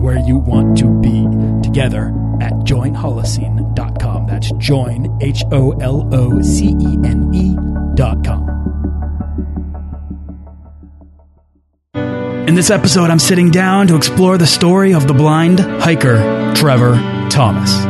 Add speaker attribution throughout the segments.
Speaker 1: where you want to be together at joinholocene.com. That's join, H O L O C E N E.com. In this episode, I'm sitting down to explore the story of the blind hiker, Trevor Thomas.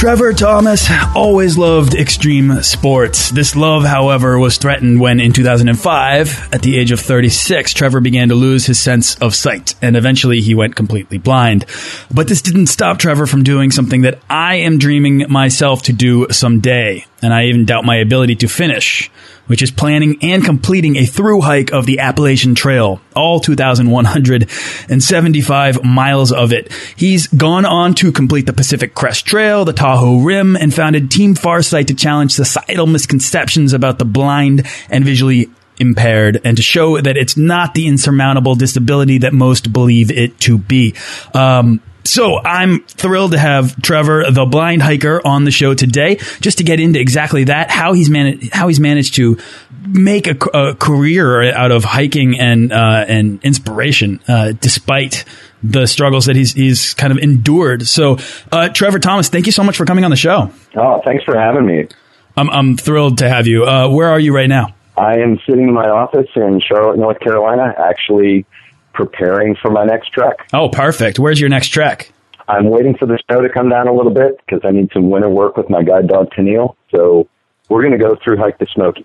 Speaker 1: Trevor Thomas always loved extreme sports. This love, however, was threatened when in 2005, at the age of 36, Trevor began to lose his sense of sight and eventually he went completely blind. But this didn't stop Trevor from doing something that I am dreaming myself to do someday. And I even doubt my ability to finish, which is planning and completing a through hike of the Appalachian Trail, all 2,175 miles of it. He's gone on to complete the Pacific Crest Trail, the Tahoe Rim, and founded Team Farsight to challenge societal misconceptions about the blind and visually impaired and to show that it's not the insurmountable disability that most believe it to be. Um, so I'm thrilled to have Trevor, the blind hiker, on the show today, just to get into exactly that, how he's managed, how he's managed to make a, a career out of hiking and uh, and inspiration, uh, despite the struggles that he's he's kind of endured. So, uh, Trevor Thomas, thank you so much for coming on the show.
Speaker 2: Oh, thanks for having me.
Speaker 1: I'm I'm thrilled to have you. Uh, where are you right now?
Speaker 2: I am sitting in my office in Charlotte, North Carolina, actually preparing for my next trek.
Speaker 1: Oh, perfect. Where's your next trek?
Speaker 2: I'm waiting for the snow to come down a little bit because I need some winter work with my guide dog Tennille. So we're going to go through hike the Smokies.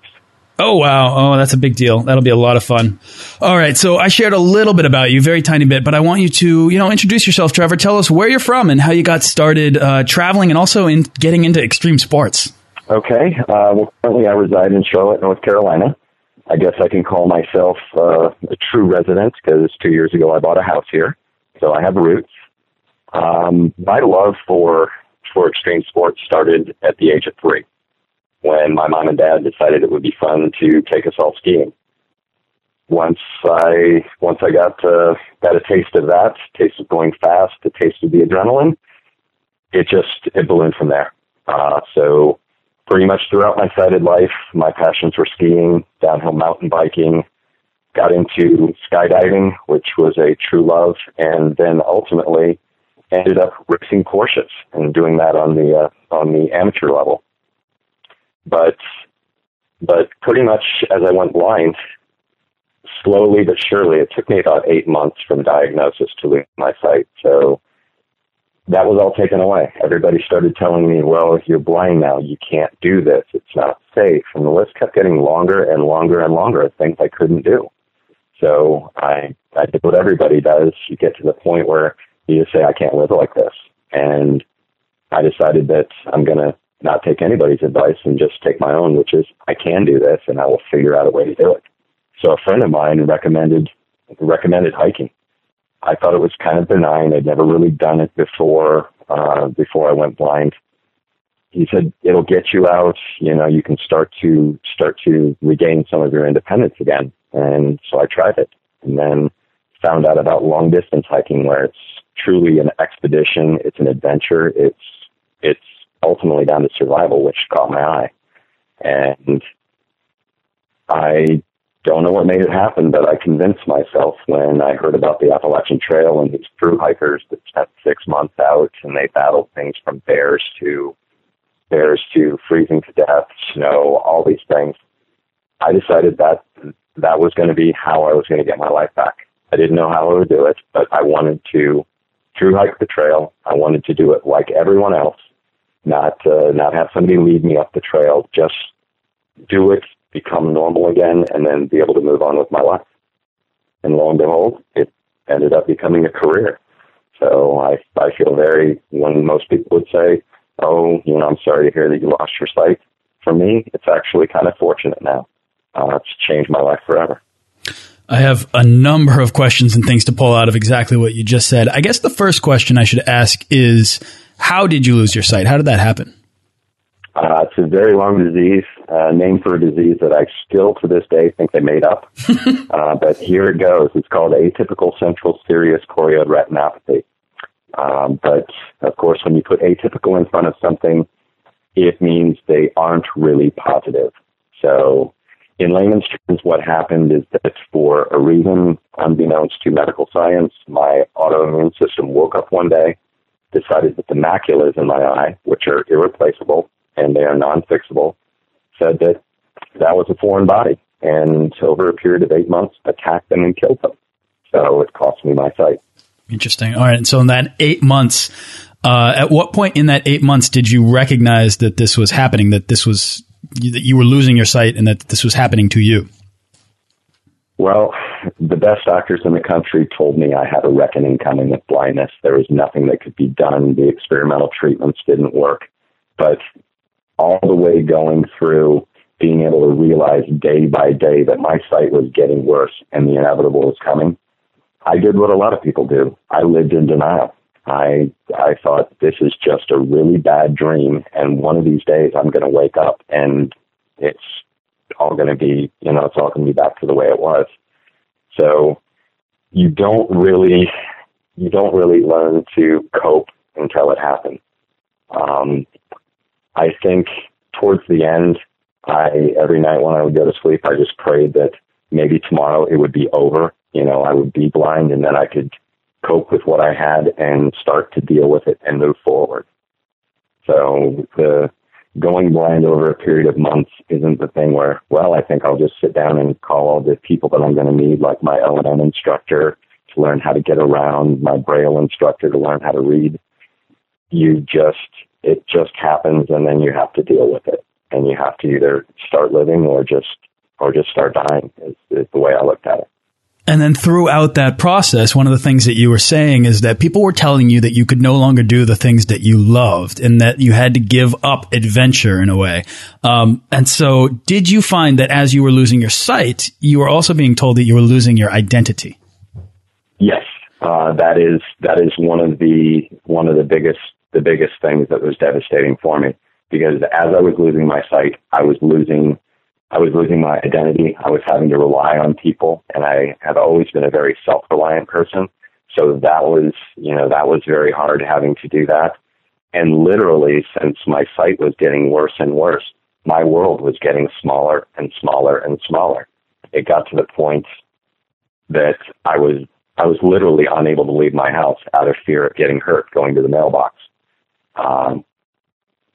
Speaker 1: Oh wow! Oh, that's a big deal. That'll be a lot of fun. All right, so I shared a little bit about you, very tiny bit, but I want you to, you know, introduce yourself, Trevor. Tell us where you're from and how you got started uh, traveling, and also in getting into extreme sports.
Speaker 2: Okay. Uh, well, currently I reside in Charlotte, North Carolina. I guess I can call myself uh, a true resident because two years ago I bought a house here, so I have roots. Um, my love for for extreme sports started at the age of three, when my mom and dad decided it would be fun to take us all skiing. Once I once I got uh, got a taste of that, taste of going fast, a taste of the adrenaline, it just it ballooned from there. Uh, so pretty much throughout my sighted life, my passions were skiing, downhill mountain biking, got into skydiving, which was a true love, and then ultimately ended up racing Porsches and doing that on the uh, on the amateur level. But but pretty much as I went blind, slowly but surely, it took me about eight months from diagnosis to lose my sight. So that was all taken away. Everybody started telling me, well, you're blind now, you can't do this. It's not safe. And the list kept getting longer and longer and longer of things I couldn't do. So I, I did what everybody does. You get to the point where you just say, I can't live like this. And I decided that I'm going to not take anybody's advice and just take my own, which is I can do this and I will figure out a way to do it. So a friend of mine recommended, recommended hiking. I thought it was kind of benign. I'd never really done it before, uh, before I went blind. He said, it'll get you out, you know, you can start to, start to regain some of your independence again. And so I tried it and then found out about long distance hiking where it's truly an expedition. It's an adventure. It's, it's ultimately down to survival, which caught my eye. And I don't know what made it happen, but I convinced myself when I heard about the Appalachian Trail and these through hikers that spent six months out and they battled things from bears to bears to freezing to death, snow, all these things. I decided that that was going to be how I was going to get my life back. I didn't know how I would do it, but I wanted to through hike the trail. I wanted to do it like everyone else, not uh, not have somebody lead me up the trail. Just do it, become normal again, and then be able to move on with my life. And lo and behold, it ended up becoming a career. So I I feel very when most people would say, "Oh, you know, I'm sorry to hear that you lost your sight." For me, it's actually kind of fortunate now. Uh, it's changed my life forever.
Speaker 1: I have a number of questions and things to pull out of exactly what you just said. I guess the first question I should ask is, how did you lose your sight? How did that happen?
Speaker 2: Uh, it's a very long disease, uh, named for a disease that I still to this day think they made up. uh, but here it goes. It's called atypical central serous choroid retinopathy. Um, but of course, when you put atypical in front of something, it means they aren't really positive. So in layman's terms, what happened is that for a reason unbeknownst to medical science, my autoimmune system woke up one day, decided that the maculas in my eye, which are irreplaceable and they are non-fixable, said that that was a foreign body, and over a period of eight months, attacked them and killed them. So it cost me my sight.
Speaker 1: Interesting. All right. And so in that eight months, uh, at what point in that eight months did you recognize that this was happening? That this was that you were losing your sight and that this was happening to you?
Speaker 2: Well, the best doctors in the country told me I had a reckoning coming with blindness. There was nothing that could be done. The experimental treatments didn't work. But all the way going through being able to realize day by day that my sight was getting worse and the inevitable was coming, I did what a lot of people do. I lived in denial. I I thought this is just a really bad dream, and one of these days I'm going to wake up and it's all going to be, you know, it's all going to be back to the way it was. So you don't really, you don't really learn to cope until it happens. Um, I think towards the end, I every night when I would go to sleep, I just prayed that maybe tomorrow it would be over. You know, I would be blind, and then I could cope with what I had and start to deal with it and move forward. So the going blind over a period of months isn't the thing where, well, I think I'll just sit down and call all the people that I'm going to need, like my O&M instructor to learn how to get around, my Braille instructor to learn how to read. You just, it just happens and then you have to deal with it. And you have to either start living or just, or just start dying is, is the way I looked at it.
Speaker 1: And then throughout that process, one of the things that you were saying is that people were telling you that you could no longer do the things that you loved and that you had to give up adventure in a way. Um, and so did you find that as you were losing your sight, you were also being told that you were losing your identity?
Speaker 2: Yes. Uh, that is, that is one of the, one of the biggest, the biggest thing that was devastating for me because as I was losing my sight, I was losing I was losing my identity. I was having to rely on people, and I have always been a very self-reliant person. So that was, you know, that was very hard having to do that. And literally, since my sight was getting worse and worse, my world was getting smaller and smaller and smaller. It got to the point that I was, I was literally unable to leave my house out of fear of getting hurt going to the mailbox. Um,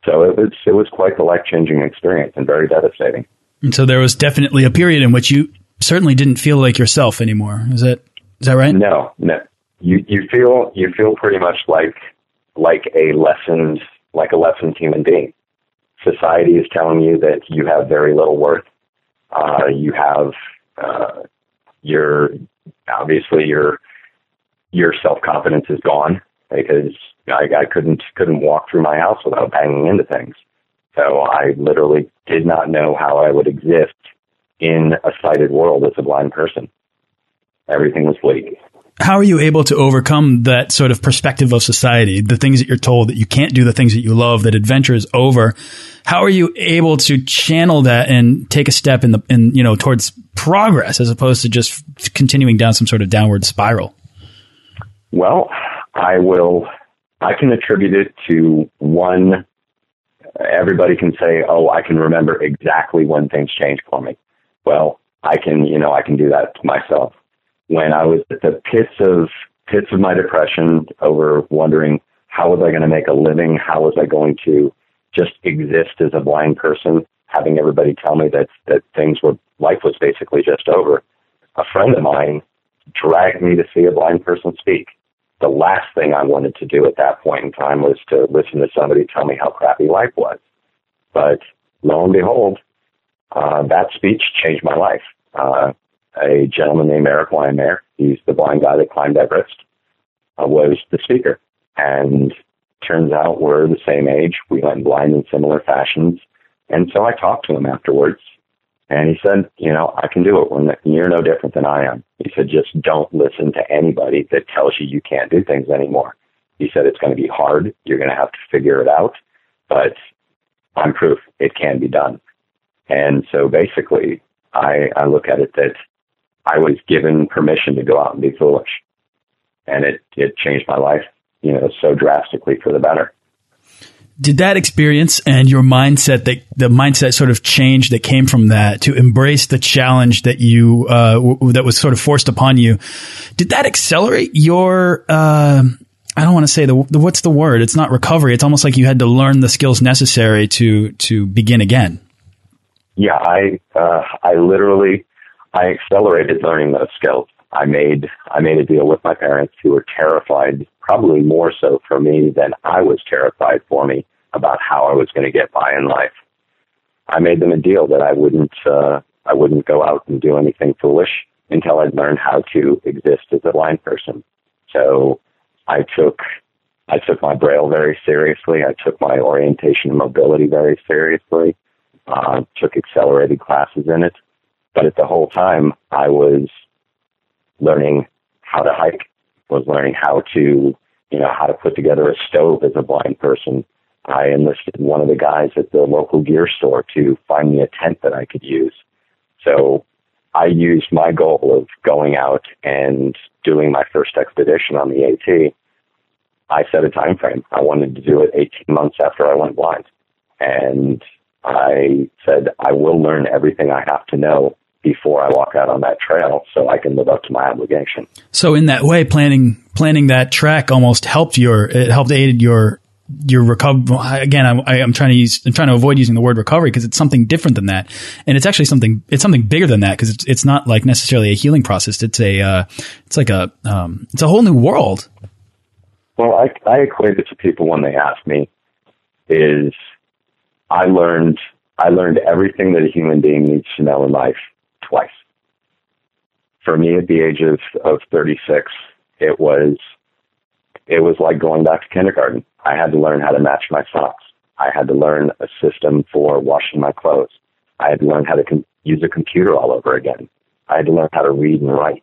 Speaker 2: so it was, it was quite the life changing experience and very devastating.
Speaker 1: And so there was definitely a period in which you certainly didn't feel like yourself anymore. Is that is that right?
Speaker 2: No, no. You you feel you feel pretty much like like a lessened like a lessened human being. Society is telling you that you have very little worth. Uh, you have uh, your obviously your your self confidence is gone because I, I couldn't couldn't walk through my house without banging into things. So I literally did not know how I would exist in a sighted world as a blind person. Everything was bleak.
Speaker 1: How are you able to overcome that sort of perspective of society, the things that you're told that you can't do the things that you love, that adventure is over? How are you able to channel that and take a step in the in you know towards progress as opposed to just continuing down some sort of downward spiral?
Speaker 2: Well, I will I can attribute it to one everybody can say, oh, I can remember exactly when things changed for me. Well, I can, you know, I can do that to myself. When I was at the pits of pits of my depression over wondering how was I going to make a living? How was I going to just exist as a blind person? Having everybody tell me that, that things were, life was basically just over. A friend of mine dragged me to see a blind person speak. The last thing I wanted to do at that point in time was to listen to somebody tell me how crappy life was. But lo and behold, uh, that speech changed my life. Uh, a gentleman named Erik Weihenmayer, he's the blind guy that climbed Everest, uh, was the speaker. And turns out we're the same age. We went blind in similar fashions. And so I talked to him afterwards and he said, you know, I can do it when you're no different than I am. He said, just don't listen to anybody that tells you you can't do things anymore. He said, it's going to be hard. You're going to have to figure it out, but I'm proof it can be done. And so basically I, I look at it that I was given permission to go out and be foolish and it, it changed my life, you know, so drastically for the better.
Speaker 1: Did that experience and your mindset that the mindset sort of change that came from that to embrace the challenge that you uh, that was sort of forced upon you? Did that accelerate your? Uh, I don't want to say the, the what's the word? It's not recovery. It's almost like you had to learn the skills necessary to to begin again.
Speaker 2: Yeah, I uh, I literally I accelerated learning those skills. I made I made a deal with my parents who were terrified, probably more so for me than I was terrified for me about how I was going to get by in life. I made them a deal that I wouldn't uh, I wouldn't go out and do anything foolish until I'd learned how to exist as a blind person. So I took I took my braille very seriously. I took my orientation and mobility very seriously. Uh, took accelerated classes in it. But at the whole time, I was learning how to hike, was learning how to, you know, how to put together a stove as a blind person. I enlisted one of the guys at the local gear store to find me a tent that I could use. So I used my goal of going out and doing my first expedition on the AT. I set a time frame. I wanted to do it 18 months after I went blind. And I said, I will learn everything I have to know before I walk out on that trail so I can live up to my obligation.
Speaker 1: So in that way, planning planning that track almost helped your it helped aided your your recovery. Again, I'm, I, am trying to use I'm trying to avoid using the word recovery because it's something different than that, and it's actually something it's something bigger than that because it's it's not like necessarily a healing process. It's a uh, it's like a um, it's a whole new world.
Speaker 2: Well, I I equate it to people when they ask me is I learned I learned everything that a human being needs to know in life twice. For me, at the age of, of 36, it was it was like going back to kindergarten. I had to learn how to match my socks. I had to learn a system for washing my clothes. I had to learn how to com- use a computer all over again. I had to learn how to read and write.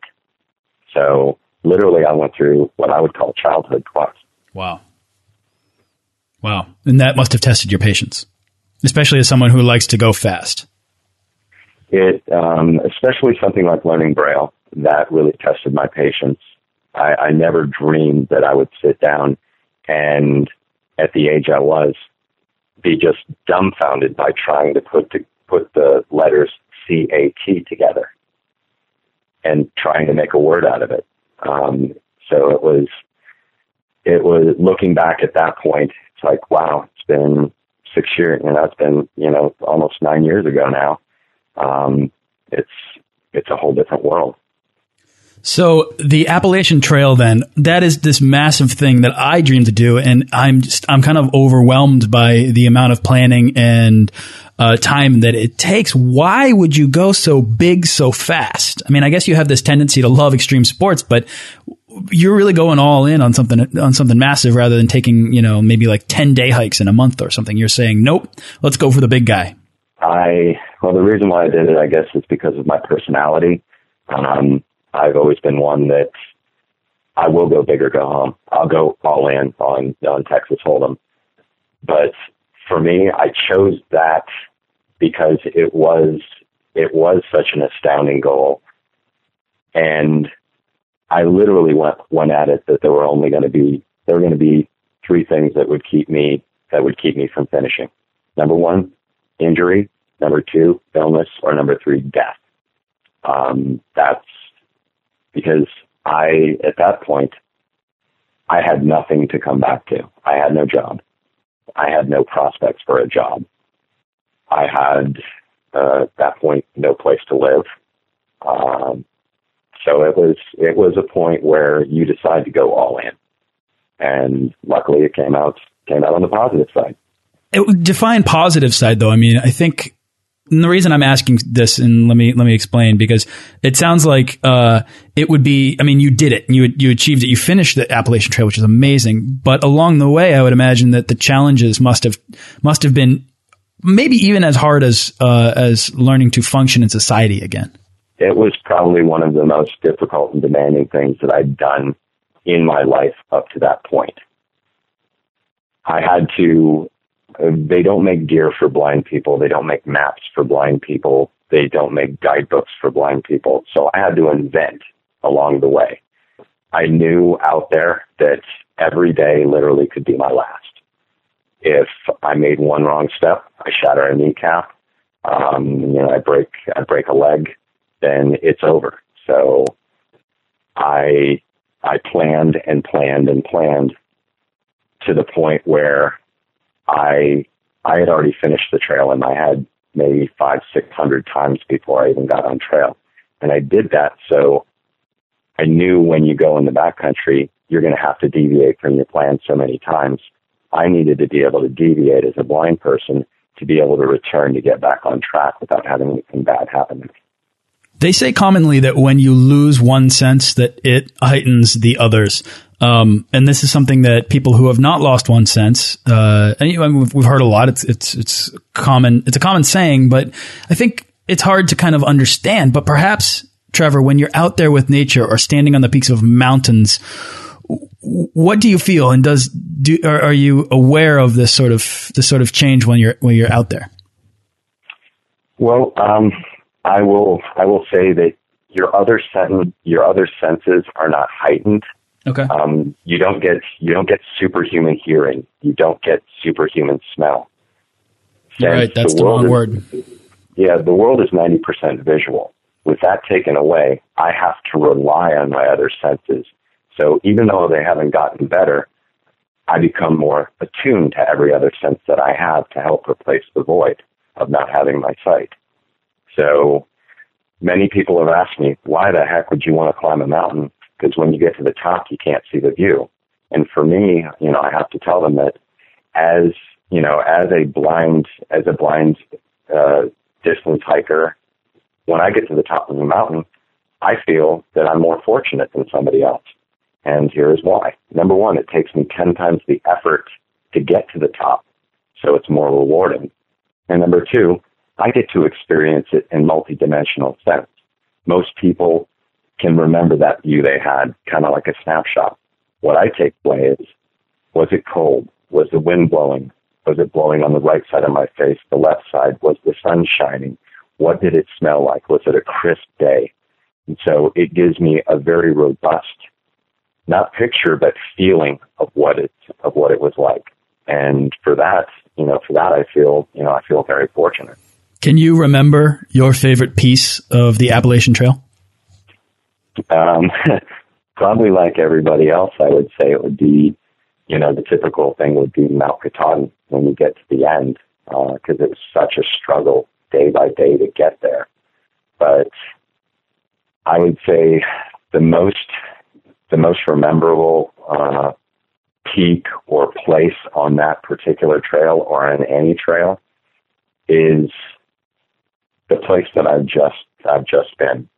Speaker 2: So literally, I went through what I would call childhood class.
Speaker 1: Wow. Wow. And that must have tested your patience, especially as someone who likes to go fast
Speaker 2: it, um, especially something like learning Braille, that really tested my patience. I, I never dreamed that I would sit down and at the age I was be just dumbfounded by trying to put to put the letters C A T together and trying to make a word out of it. Um, so it was it was looking back at that point. It's like wow, it's been six years. You know, it's been you know almost nine years ago now um, it's it's a whole different world.
Speaker 1: So the Appalachian Trail, then, that is this massive thing that I dream to do, and I'm just I'm kind of overwhelmed by the amount of planning and uh, time that it takes. Why would you go so big so fast? I mean, I guess you have this tendency to love extreme sports, but you're really going all in on something on something massive rather than taking you know maybe like ten day hikes in a month or something. You're saying nope, let's go for the big guy.
Speaker 2: I well, the reason why I did it, I guess, is because of my personality. Um, I've always been one that I will go big or go home. I'll go all in on on Texas Hold'em. But for me, I chose that because it was it was such an astounding goal, and I literally went went at it that there were only going to be there were going to be three things that would keep me that would keep me from finishing. Number one, injury, number two, illness, or number three, death. Um, that's because I, at that point, I had nothing to come back to. I had no job. I had no prospects for a job. I had, uh, at that point, no place to live. Um, so it was, it was a point where you decide to go all in. And luckily it came out, came out on the positive side.
Speaker 1: It, define positive side though. I mean, I think the reason I'm asking this, and let me let me explain, because it sounds like uh, it would be. I mean, you did it, you you achieved it, you finished the Appalachian Trail, which is amazing. But along the way, I would imagine that the challenges must have must have been maybe even as hard as uh, as learning to function in society again.
Speaker 2: It was probably one of the most difficult and demanding things that I'd done in my life up to that point. I had to they don't make gear for blind people. They don't make maps for blind people. They don't make guidebooks for blind people. So I had to invent along the way. I knew out there that every day literally could be my last. If I made one wrong step, I shatter a kneecap, um, you know, I break, I break a leg, then it's over. So I, I planned and planned and planned to the point where I I had already finished the trail in my head maybe five, six hundred times before I even got on trail. And I did that so I knew when you go in the backcountry, you're going to have to deviate from your plan so many times. I needed to be able to deviate as a blind person to be able to return to get back on track without having anything bad happen.
Speaker 1: They say commonly that when you lose one sense, that it heightens the others. Um, and this is something that people who have not lost one sense, uh, and you know, we've, we've heard a lot. It's it's it's common. It's a common saying, but I think it's hard to kind of understand. But perhaps, Trevor, when you're out there with nature or standing on the peaks of mountains, what do you feel? And does do are, are you aware of this sort of this sort of change when you're when you're out there?
Speaker 2: Well, um, I will I will say that your other sen- your other senses are not heightened
Speaker 1: Okay.
Speaker 2: Um, you don't get you don't get superhuman hearing. You don't get superhuman smell.
Speaker 1: right. That's the, the wrong is, word.
Speaker 2: Yeah, the world is ninety percent visual. With that taken away, I have to rely on my other senses. So even though they haven't gotten better, I become more attuned to every other sense that I have to help replace the void of not having my sight. So many people have asked me, why the heck would you want to climb a mountain because when you get to the top, you can't see the view. And for me, you know, I have to tell them that as, you know, as a blind, as a blind, uh, distance hiker, when I get to the top of the mountain, I feel that I'm more fortunate than somebody else. And here's why. Number one, it takes me 10 times the effort to get to the top. So it's more rewarding. And number two, I get to experience it in multidimensional sense. Most people can remember that view they had, kind of like a snapshot. What I take away is, was it cold? Was the wind blowing? Was it blowing on the right side of my face, the left side? Was the sun shining? What did it smell like? Was it a crisp day? And so it gives me a very robust, not picture, but feeling of what it, of what it was like. And for that, you know, for that, I feel, you know, I feel very fortunate.
Speaker 1: Can you remember your favorite piece of the Appalachian Trail?
Speaker 2: Um, probably like everybody else, I would say it would be, you know, the typical thing would be Mount Katahdin when you get to the end, because uh, it was such a struggle day by day to get there. But I would say the most, the most rememberable uh, peak or place on that particular trail or on any trail is the place that I've just I've just been.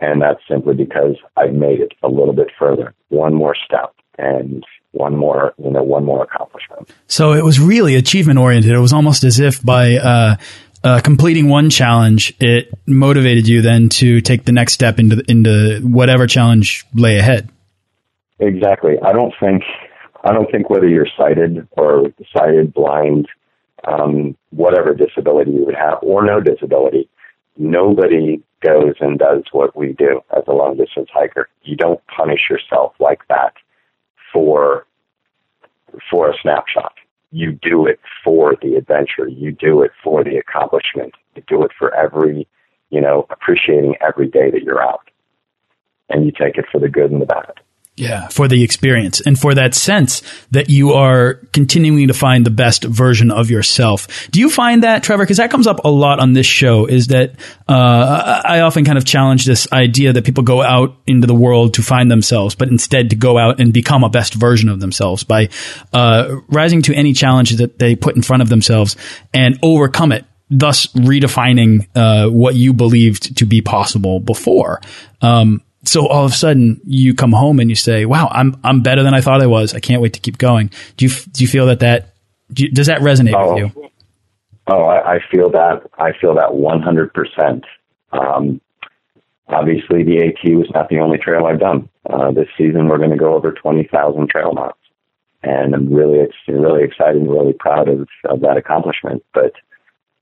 Speaker 2: And that's simply because I've made it a little bit further, one more step and one more, you know, one more accomplishment.
Speaker 1: So it was really achievement oriented. It was almost as if by, uh, uh, completing one challenge, it motivated you then to take the next step into into whatever challenge lay ahead.
Speaker 2: Exactly. I don't think I don't think whether you're sighted or sighted, blind, um, whatever disability you would have, or no disability, nobody goes and does what we do as a long distance hiker. You don't punish yourself like that for for a snapshot. You do it for the adventure. You do it for the accomplishment. You do it for every you know, appreciating every day that you're out. And you take it for the good and the bad.
Speaker 1: Yeah, for the experience and for that sense that you are continuing to find the best version of yourself. Do you find that, Trevor? Because that comes up a lot on this show. Is that uh, I often kind of challenge this idea that people go out into the world to find themselves, but instead to go out and become a best version of themselves by uh, rising to any challenge that they put in front of themselves and overcome it thus redefining uh, what you believed to be possible before. Um, so all of a sudden you come home and you say, "Wow, I'm I'm better than I thought I was. I can't wait to keep going." Do you do you feel that that you, does that resonate oh, with you?
Speaker 2: Oh, I, I, feel that. I feel that 100. Um, percent Obviously, the AT was not the only trail I've done. Uh, this season, we're going to go over 20,000 trail miles, and I'm really, really excited and really proud of, of that accomplishment. But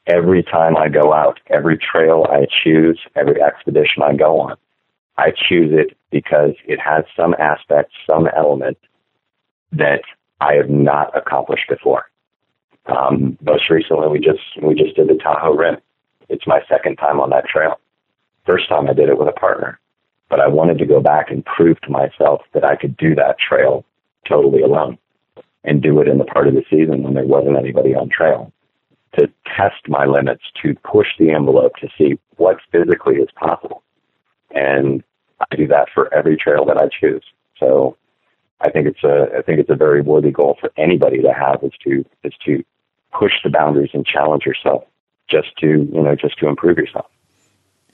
Speaker 2: every time I go out, every trail I choose, every expedition I go on, I choose it because it has some aspect, some element that I have not accomplished before. Um, most recently, we just we just did the Tahoe Rim. It's my second time on that trail. First time I did it with a partner, but I wanted to go back and prove to myself that I could do that trail totally alone and do it in the part of the season when there wasn't anybody on trail to test my limits, to push the envelope to see what physically is possible. And I do that for every trail that I choose. So I think it's a I think it's a very worthy goal for anybody to have is to is to push the boundaries and challenge yourself just to you know just to improve yourself.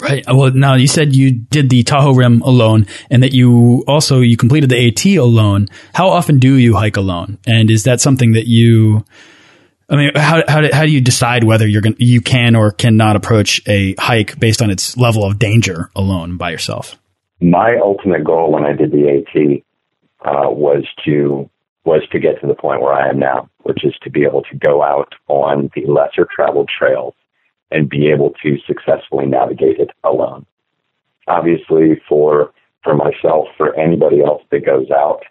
Speaker 1: Right. Uh, well, now you said you did the Tahoe Rim alone, and that you also you completed the AT alone. How often do you hike alone? And is that something that you I mean, how how do, how do you decide whether you're going you can or cannot approach a hike based on its level of danger alone by yourself?
Speaker 2: My ultimate goal when I did the AT uh, was to was to get to the point where I am now, which is to be able to go out on the lesser traveled trails and be able to successfully navigate it alone. Obviously, for for myself, for anybody else that goes out,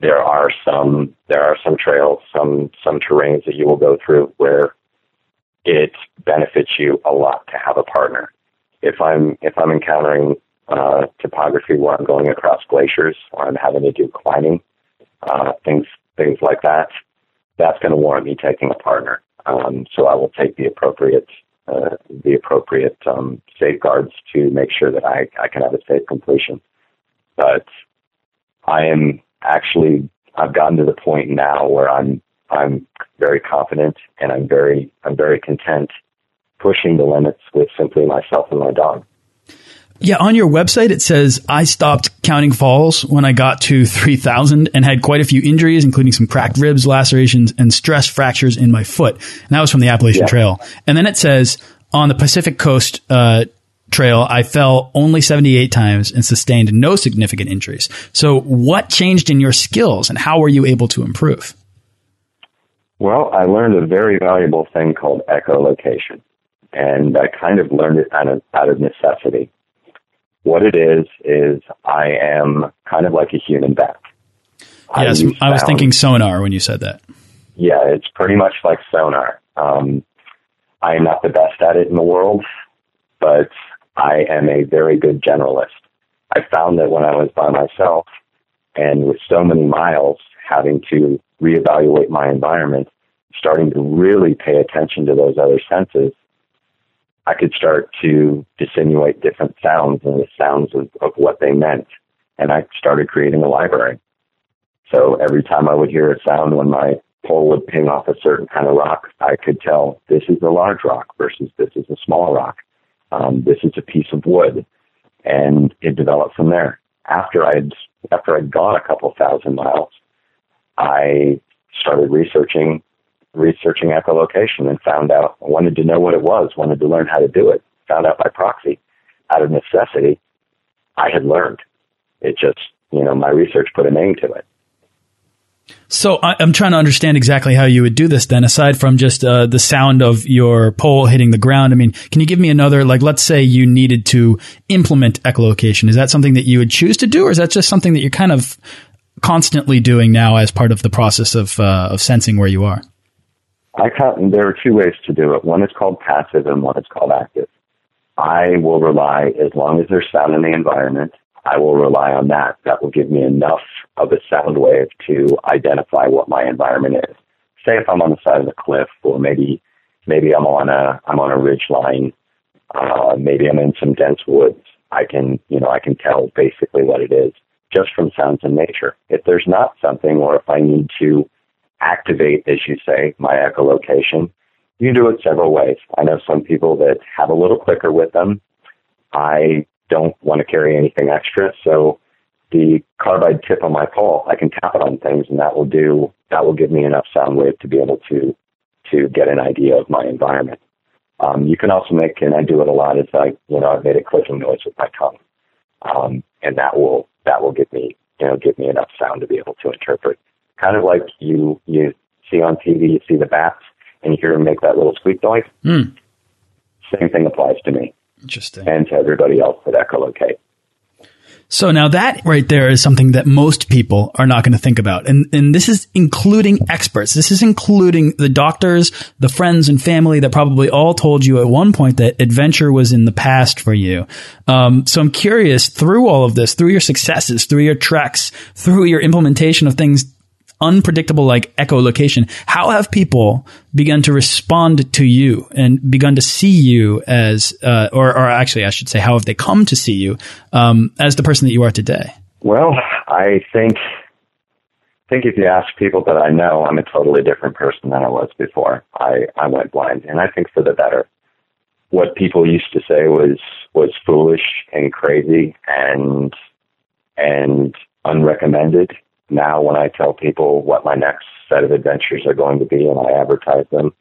Speaker 2: there are some there are some trails, some some terrains that you will go through where it benefits you a lot to have a partner. If I'm if I'm encountering uh, topography where I'm going across glaciers or I'm having to do climbing, uh, things things like that, that's going to warrant me taking a partner. Um, so I will take the appropriate uh, the appropriate um, safeguards to make sure that I, I can have a safe completion. But I am actually I've gotten to the point now where I'm I'm very confident and I'm very I'm very content pushing the limits with simply myself and my dog.
Speaker 1: Yeah, on your website it says I stopped counting falls when I got to 3000 and had quite a few injuries including some cracked ribs, lacerations and stress fractures in my foot. And that was from the Appalachian yeah. Trail. And then it says on the Pacific Coast uh, trail, I fell only 78 times and sustained no significant injuries. So, what changed in your skills and how were you able to improve?
Speaker 2: Well, I learned a very valuable thing called echolocation, and I kind of learned it out of, out of necessity. What it is, is I am kind of like a human bat.
Speaker 1: Yes, I, I was thinking sonar when you said that.
Speaker 2: Yeah, it's pretty much like sonar. Um, I am not the best at it in the world, but I am a very good generalist. I found that when I was by myself and with so many miles having to reevaluate my environment, starting to really pay attention to those other senses, I could start to dissimulate different sounds and the sounds of, of what they meant. And I started creating a library. So every time I would hear a sound when my pole would ping off a certain kind of rock, I could tell this is a large rock versus this is a small rock um, this is a piece of wood, and it developed from there. After I'd after I'd gone a couple thousand miles, I started researching researching echolocation and found out I wanted to know what it was, wanted to learn how to do it. Found out by proxy, out of necessity, I had learned. It just you know my research put a name to it.
Speaker 1: So I, am trying to understand exactly how you would do this. Then, aside from just uh, the sound of your pole hitting the ground, I mean, can you give me another? Like, let's say you needed to implement echolocation. Is that something that you would choose to do, or is that just something that you're kind of constantly doing now as part of the process of uh, of sensing where you are?
Speaker 2: I there are two ways to do it. One is called passive, and one is called active. I will rely, as long as there's sound in the environment, I will rely on that. That will give me enough of a sound wave to identify what my environment is. Say if I'm on the side of a cliff, or maybe maybe I'm on a I'm on a ridge line, uh, maybe I'm in some dense woods. I can you know I can tell basically what it is just from sounds in nature. If there's not something, or if I need to activate, as you say, my echolocation, you can do it several ways. I know some people that have a little clicker with them. I don't want to carry anything extra, so the carbide tip on my pole, I can tap it on things, and that will do that will give me enough sound wave to be able to to get an idea of my environment. Um, you can also make, and I do it a lot, is I you know I've made a clicking noise with my tongue, um, and that will that will give me you know give me enough sound to be able to interpret. Kind of like you you see on TV, you see the bats, and you hear them make that little squeak noise.
Speaker 1: Mm.
Speaker 2: Same thing applies to me.
Speaker 1: Interesting.
Speaker 2: And to everybody else that echolocate.
Speaker 1: So now that right there is something that most people are not going to think about. And, and this is including experts. This is including the doctors, the friends and family that probably all told you at one point that adventure was in the past for you. Um, so I'm curious through all of this, through your successes, through your treks, through your implementation of things unpredictable like echolocation, how have people begun to respond to you and begun to see you as, uh, or, or actually, I should say, how have they come to see you um, as the person that you are today?
Speaker 2: Well, I think I think if you ask people that I know, I'm a totally different person than I was before. I, I went blind, and I think for the better. What people used to say was was foolish and crazy and and unrecommended now when I tell people what my next set of adventures are going to be and I advertise them,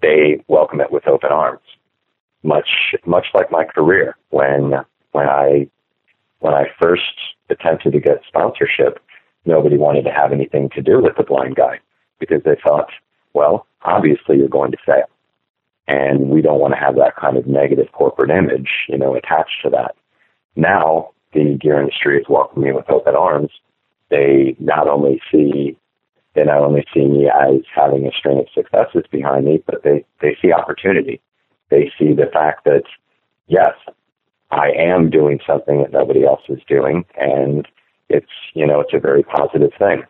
Speaker 2: they welcome it with open arms. Much much like my career when when I when I first attempted to get sponsorship, nobody wanted to have anything to do with the blind guy because they thought, well, obviously you're going to fail. And we don't want to have that kind of negative corporate image, you know, attached to that. Now the gear industry is welcoming me with open arms they not only see they not only see me as having a string of successes behind me, but they, they see opportunity. They see the fact that, yes, I am doing something that nobody else is doing, and it's, you know, it's a very positive thing.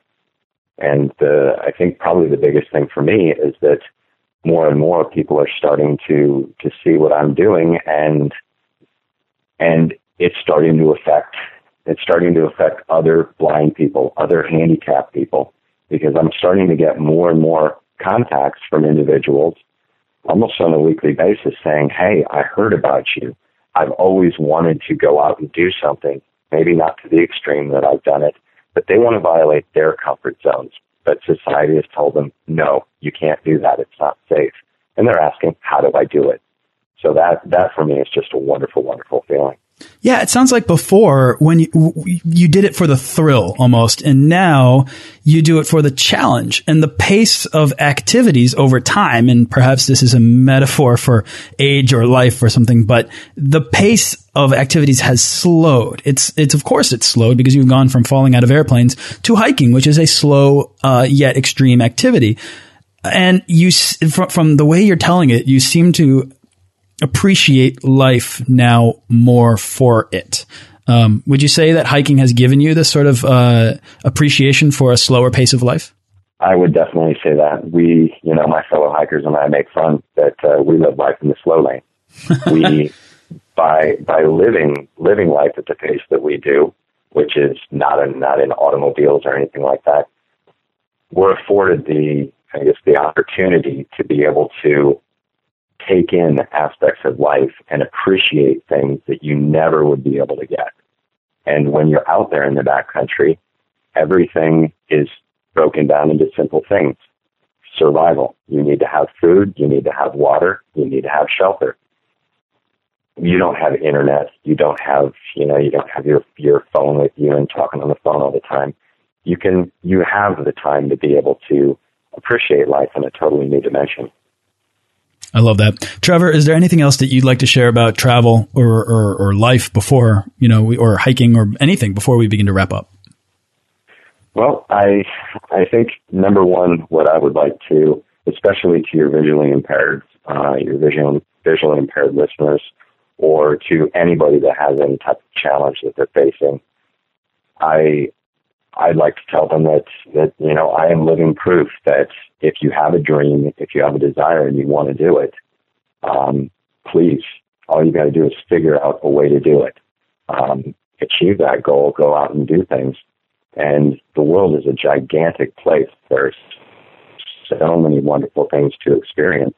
Speaker 2: And the, I think probably the biggest thing for me is that more and more people are starting to, to see what I'm doing and, and it's starting to affect it's starting to affect other blind people, other handicapped people, because I'm starting to get more and more contacts from individuals almost on a weekly basis saying, Hey, I heard about you. I've always wanted to go out and do something, maybe not to the extreme that I've done it, but they want to violate their comfort zones. But society has told them, no, you can't do that. It's not safe. And they're asking, how do I do it? So that, that for me is just a wonderful, wonderful feeling.
Speaker 1: Yeah, it sounds like before when you you did it for the thrill almost, and now you do it for the challenge and the pace of activities over time. And perhaps this is a metaphor for age or life or something, but the pace of activities has slowed. It's it's of course it's slowed because you've gone from falling out of airplanes to hiking, which is a slow uh, yet extreme activity. And you from, from the way you're telling it, you seem to appreciate life now more for it. Um, would you say that hiking has given you this sort of uh, appreciation for a slower pace of life?
Speaker 2: I would definitely say that. We, you know, my fellow hikers and I make fun that uh, we live life in the slow lane. we, by by living living life at the pace that we do, which is not in not in automobiles or anything like that, we're afforded the I guess the opportunity to be able to take in aspects of life and appreciate things that you never would be able to get. And when you're out there in the backcountry, everything is broken down into simple things. Survival. You need to have food. You need to have water. You need to have shelter. You don't have internet. You don't have, you know, you don't have your, your phone with you and talking on the phone all the time. You can, you have the time to be able to appreciate life in a totally new dimension.
Speaker 1: I love that. Trevor, is there anything else that you'd like to share about travel or, or, or life before, you know, we, or hiking or anything before we begin to wrap up?
Speaker 2: Well, I, I think number one, what I would like to, especially to your visually impaired, uh, your vision, visually impaired listeners, or to anybody that has any type of challenge that they're facing, I I'd like to tell them that that you know I am living proof that if you have a dream, if you have a desire and you want to do it, um, please, all you got to do is figure out a way to do it. Um, achieve that goal, go out and do things. And the world is a gigantic place. There's so many wonderful things to experience.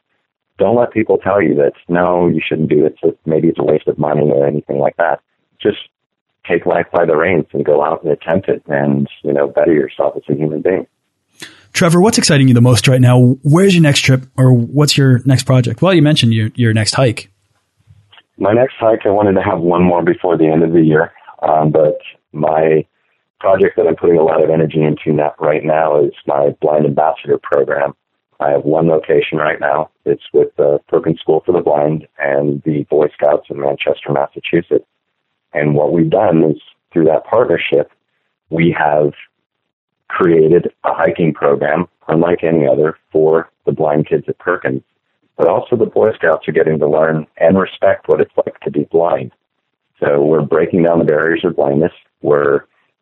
Speaker 2: Don't let people tell you that no, you shouldn't do it. So maybe it's a waste of money or anything like that. Just take life by the reins and go out and attempt it and, you know, better yourself as a human being.
Speaker 1: Trevor, what's exciting you the most right now? Where's your next trip or what's your next project? Well, you mentioned your, your next hike.
Speaker 2: My next hike, I wanted to have one more before the end of the year. Um, but my project that I'm putting a lot of energy into right now is my blind ambassador program. I have one location right now. It's with the Perkins School for the Blind and the Boy Scouts in Manchester, Massachusetts. And what we've done is through that partnership, we have created a hiking program unlike any other for the blind kids at Perkins. But also the Boy Scouts are getting to learn and respect what it's like to be blind. So we're breaking down the barriers of blindness. We're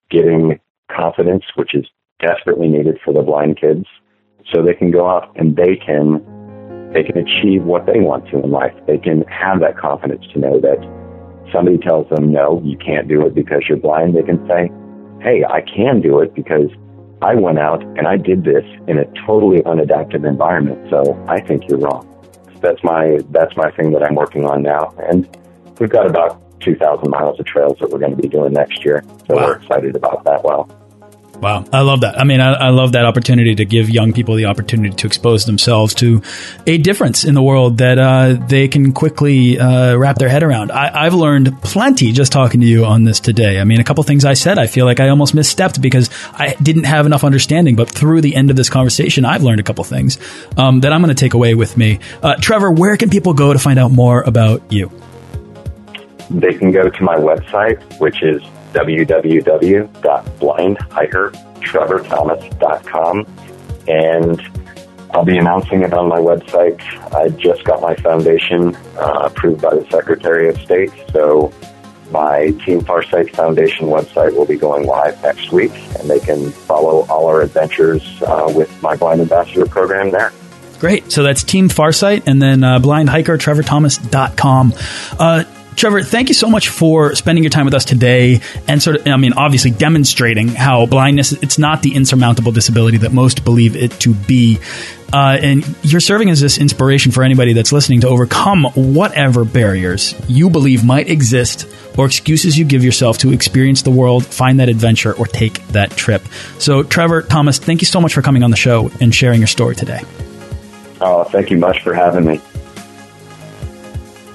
Speaker 2: giving confidence, which is desperately needed for the blind kids, so they can go out and they can they can achieve what they want to in life. They can have that confidence to know that somebody tells them no, you can't do it because you're blind. They can say, hey, I can do it because I went out and I did this in a totally unadaptive environment. So I think you're wrong. That's my that's my thing that I'm working on now, and we've got about 2,000 miles of trails that we're going to be doing next year. So wow. we're excited about that. Well.
Speaker 1: Wow, I love that. I mean, I, I, love that opportunity to give young people the opportunity to expose themselves to a difference in the world that uh, they can quickly uh, wrap their head around. I, have learned plenty just talking to you on this today. I mean, a couple things I said, I feel like I almost misstepped because I didn't have enough understanding. But through the end of this conversation, I've learned a couple things um, that I'm going to take away with me. Uh, Trevor, where can people go to find out more about you?
Speaker 2: they can go to my website, which is www.blindhikertrevorthomas.com. And I'll be announcing it on my website. I just got my foundation uh, approved by the Secretary of State, so my Team Farsight Foundation website will be going live next week, and they can follow all our adventures uh, with my Blind Ambassador program there.
Speaker 1: Great. So that's Team Farsight and then uh, blindhikertrevorthomas.com. Uh, Trevor, thank you so much for spending your time with us today and sort of, I mean, obviously demonstrating how blindness, it's not the insurmountable disability that most believe it to be. Uh, and you're serving as this inspiration for anybody that's listening to overcome whatever barriers you believe might exist or excuses you give yourself to experience the world, find that adventure, or take that trip. So, Trevor, Thomas, thank you so much for coming on the show and sharing your story today.
Speaker 2: Oh, thank you much for having me.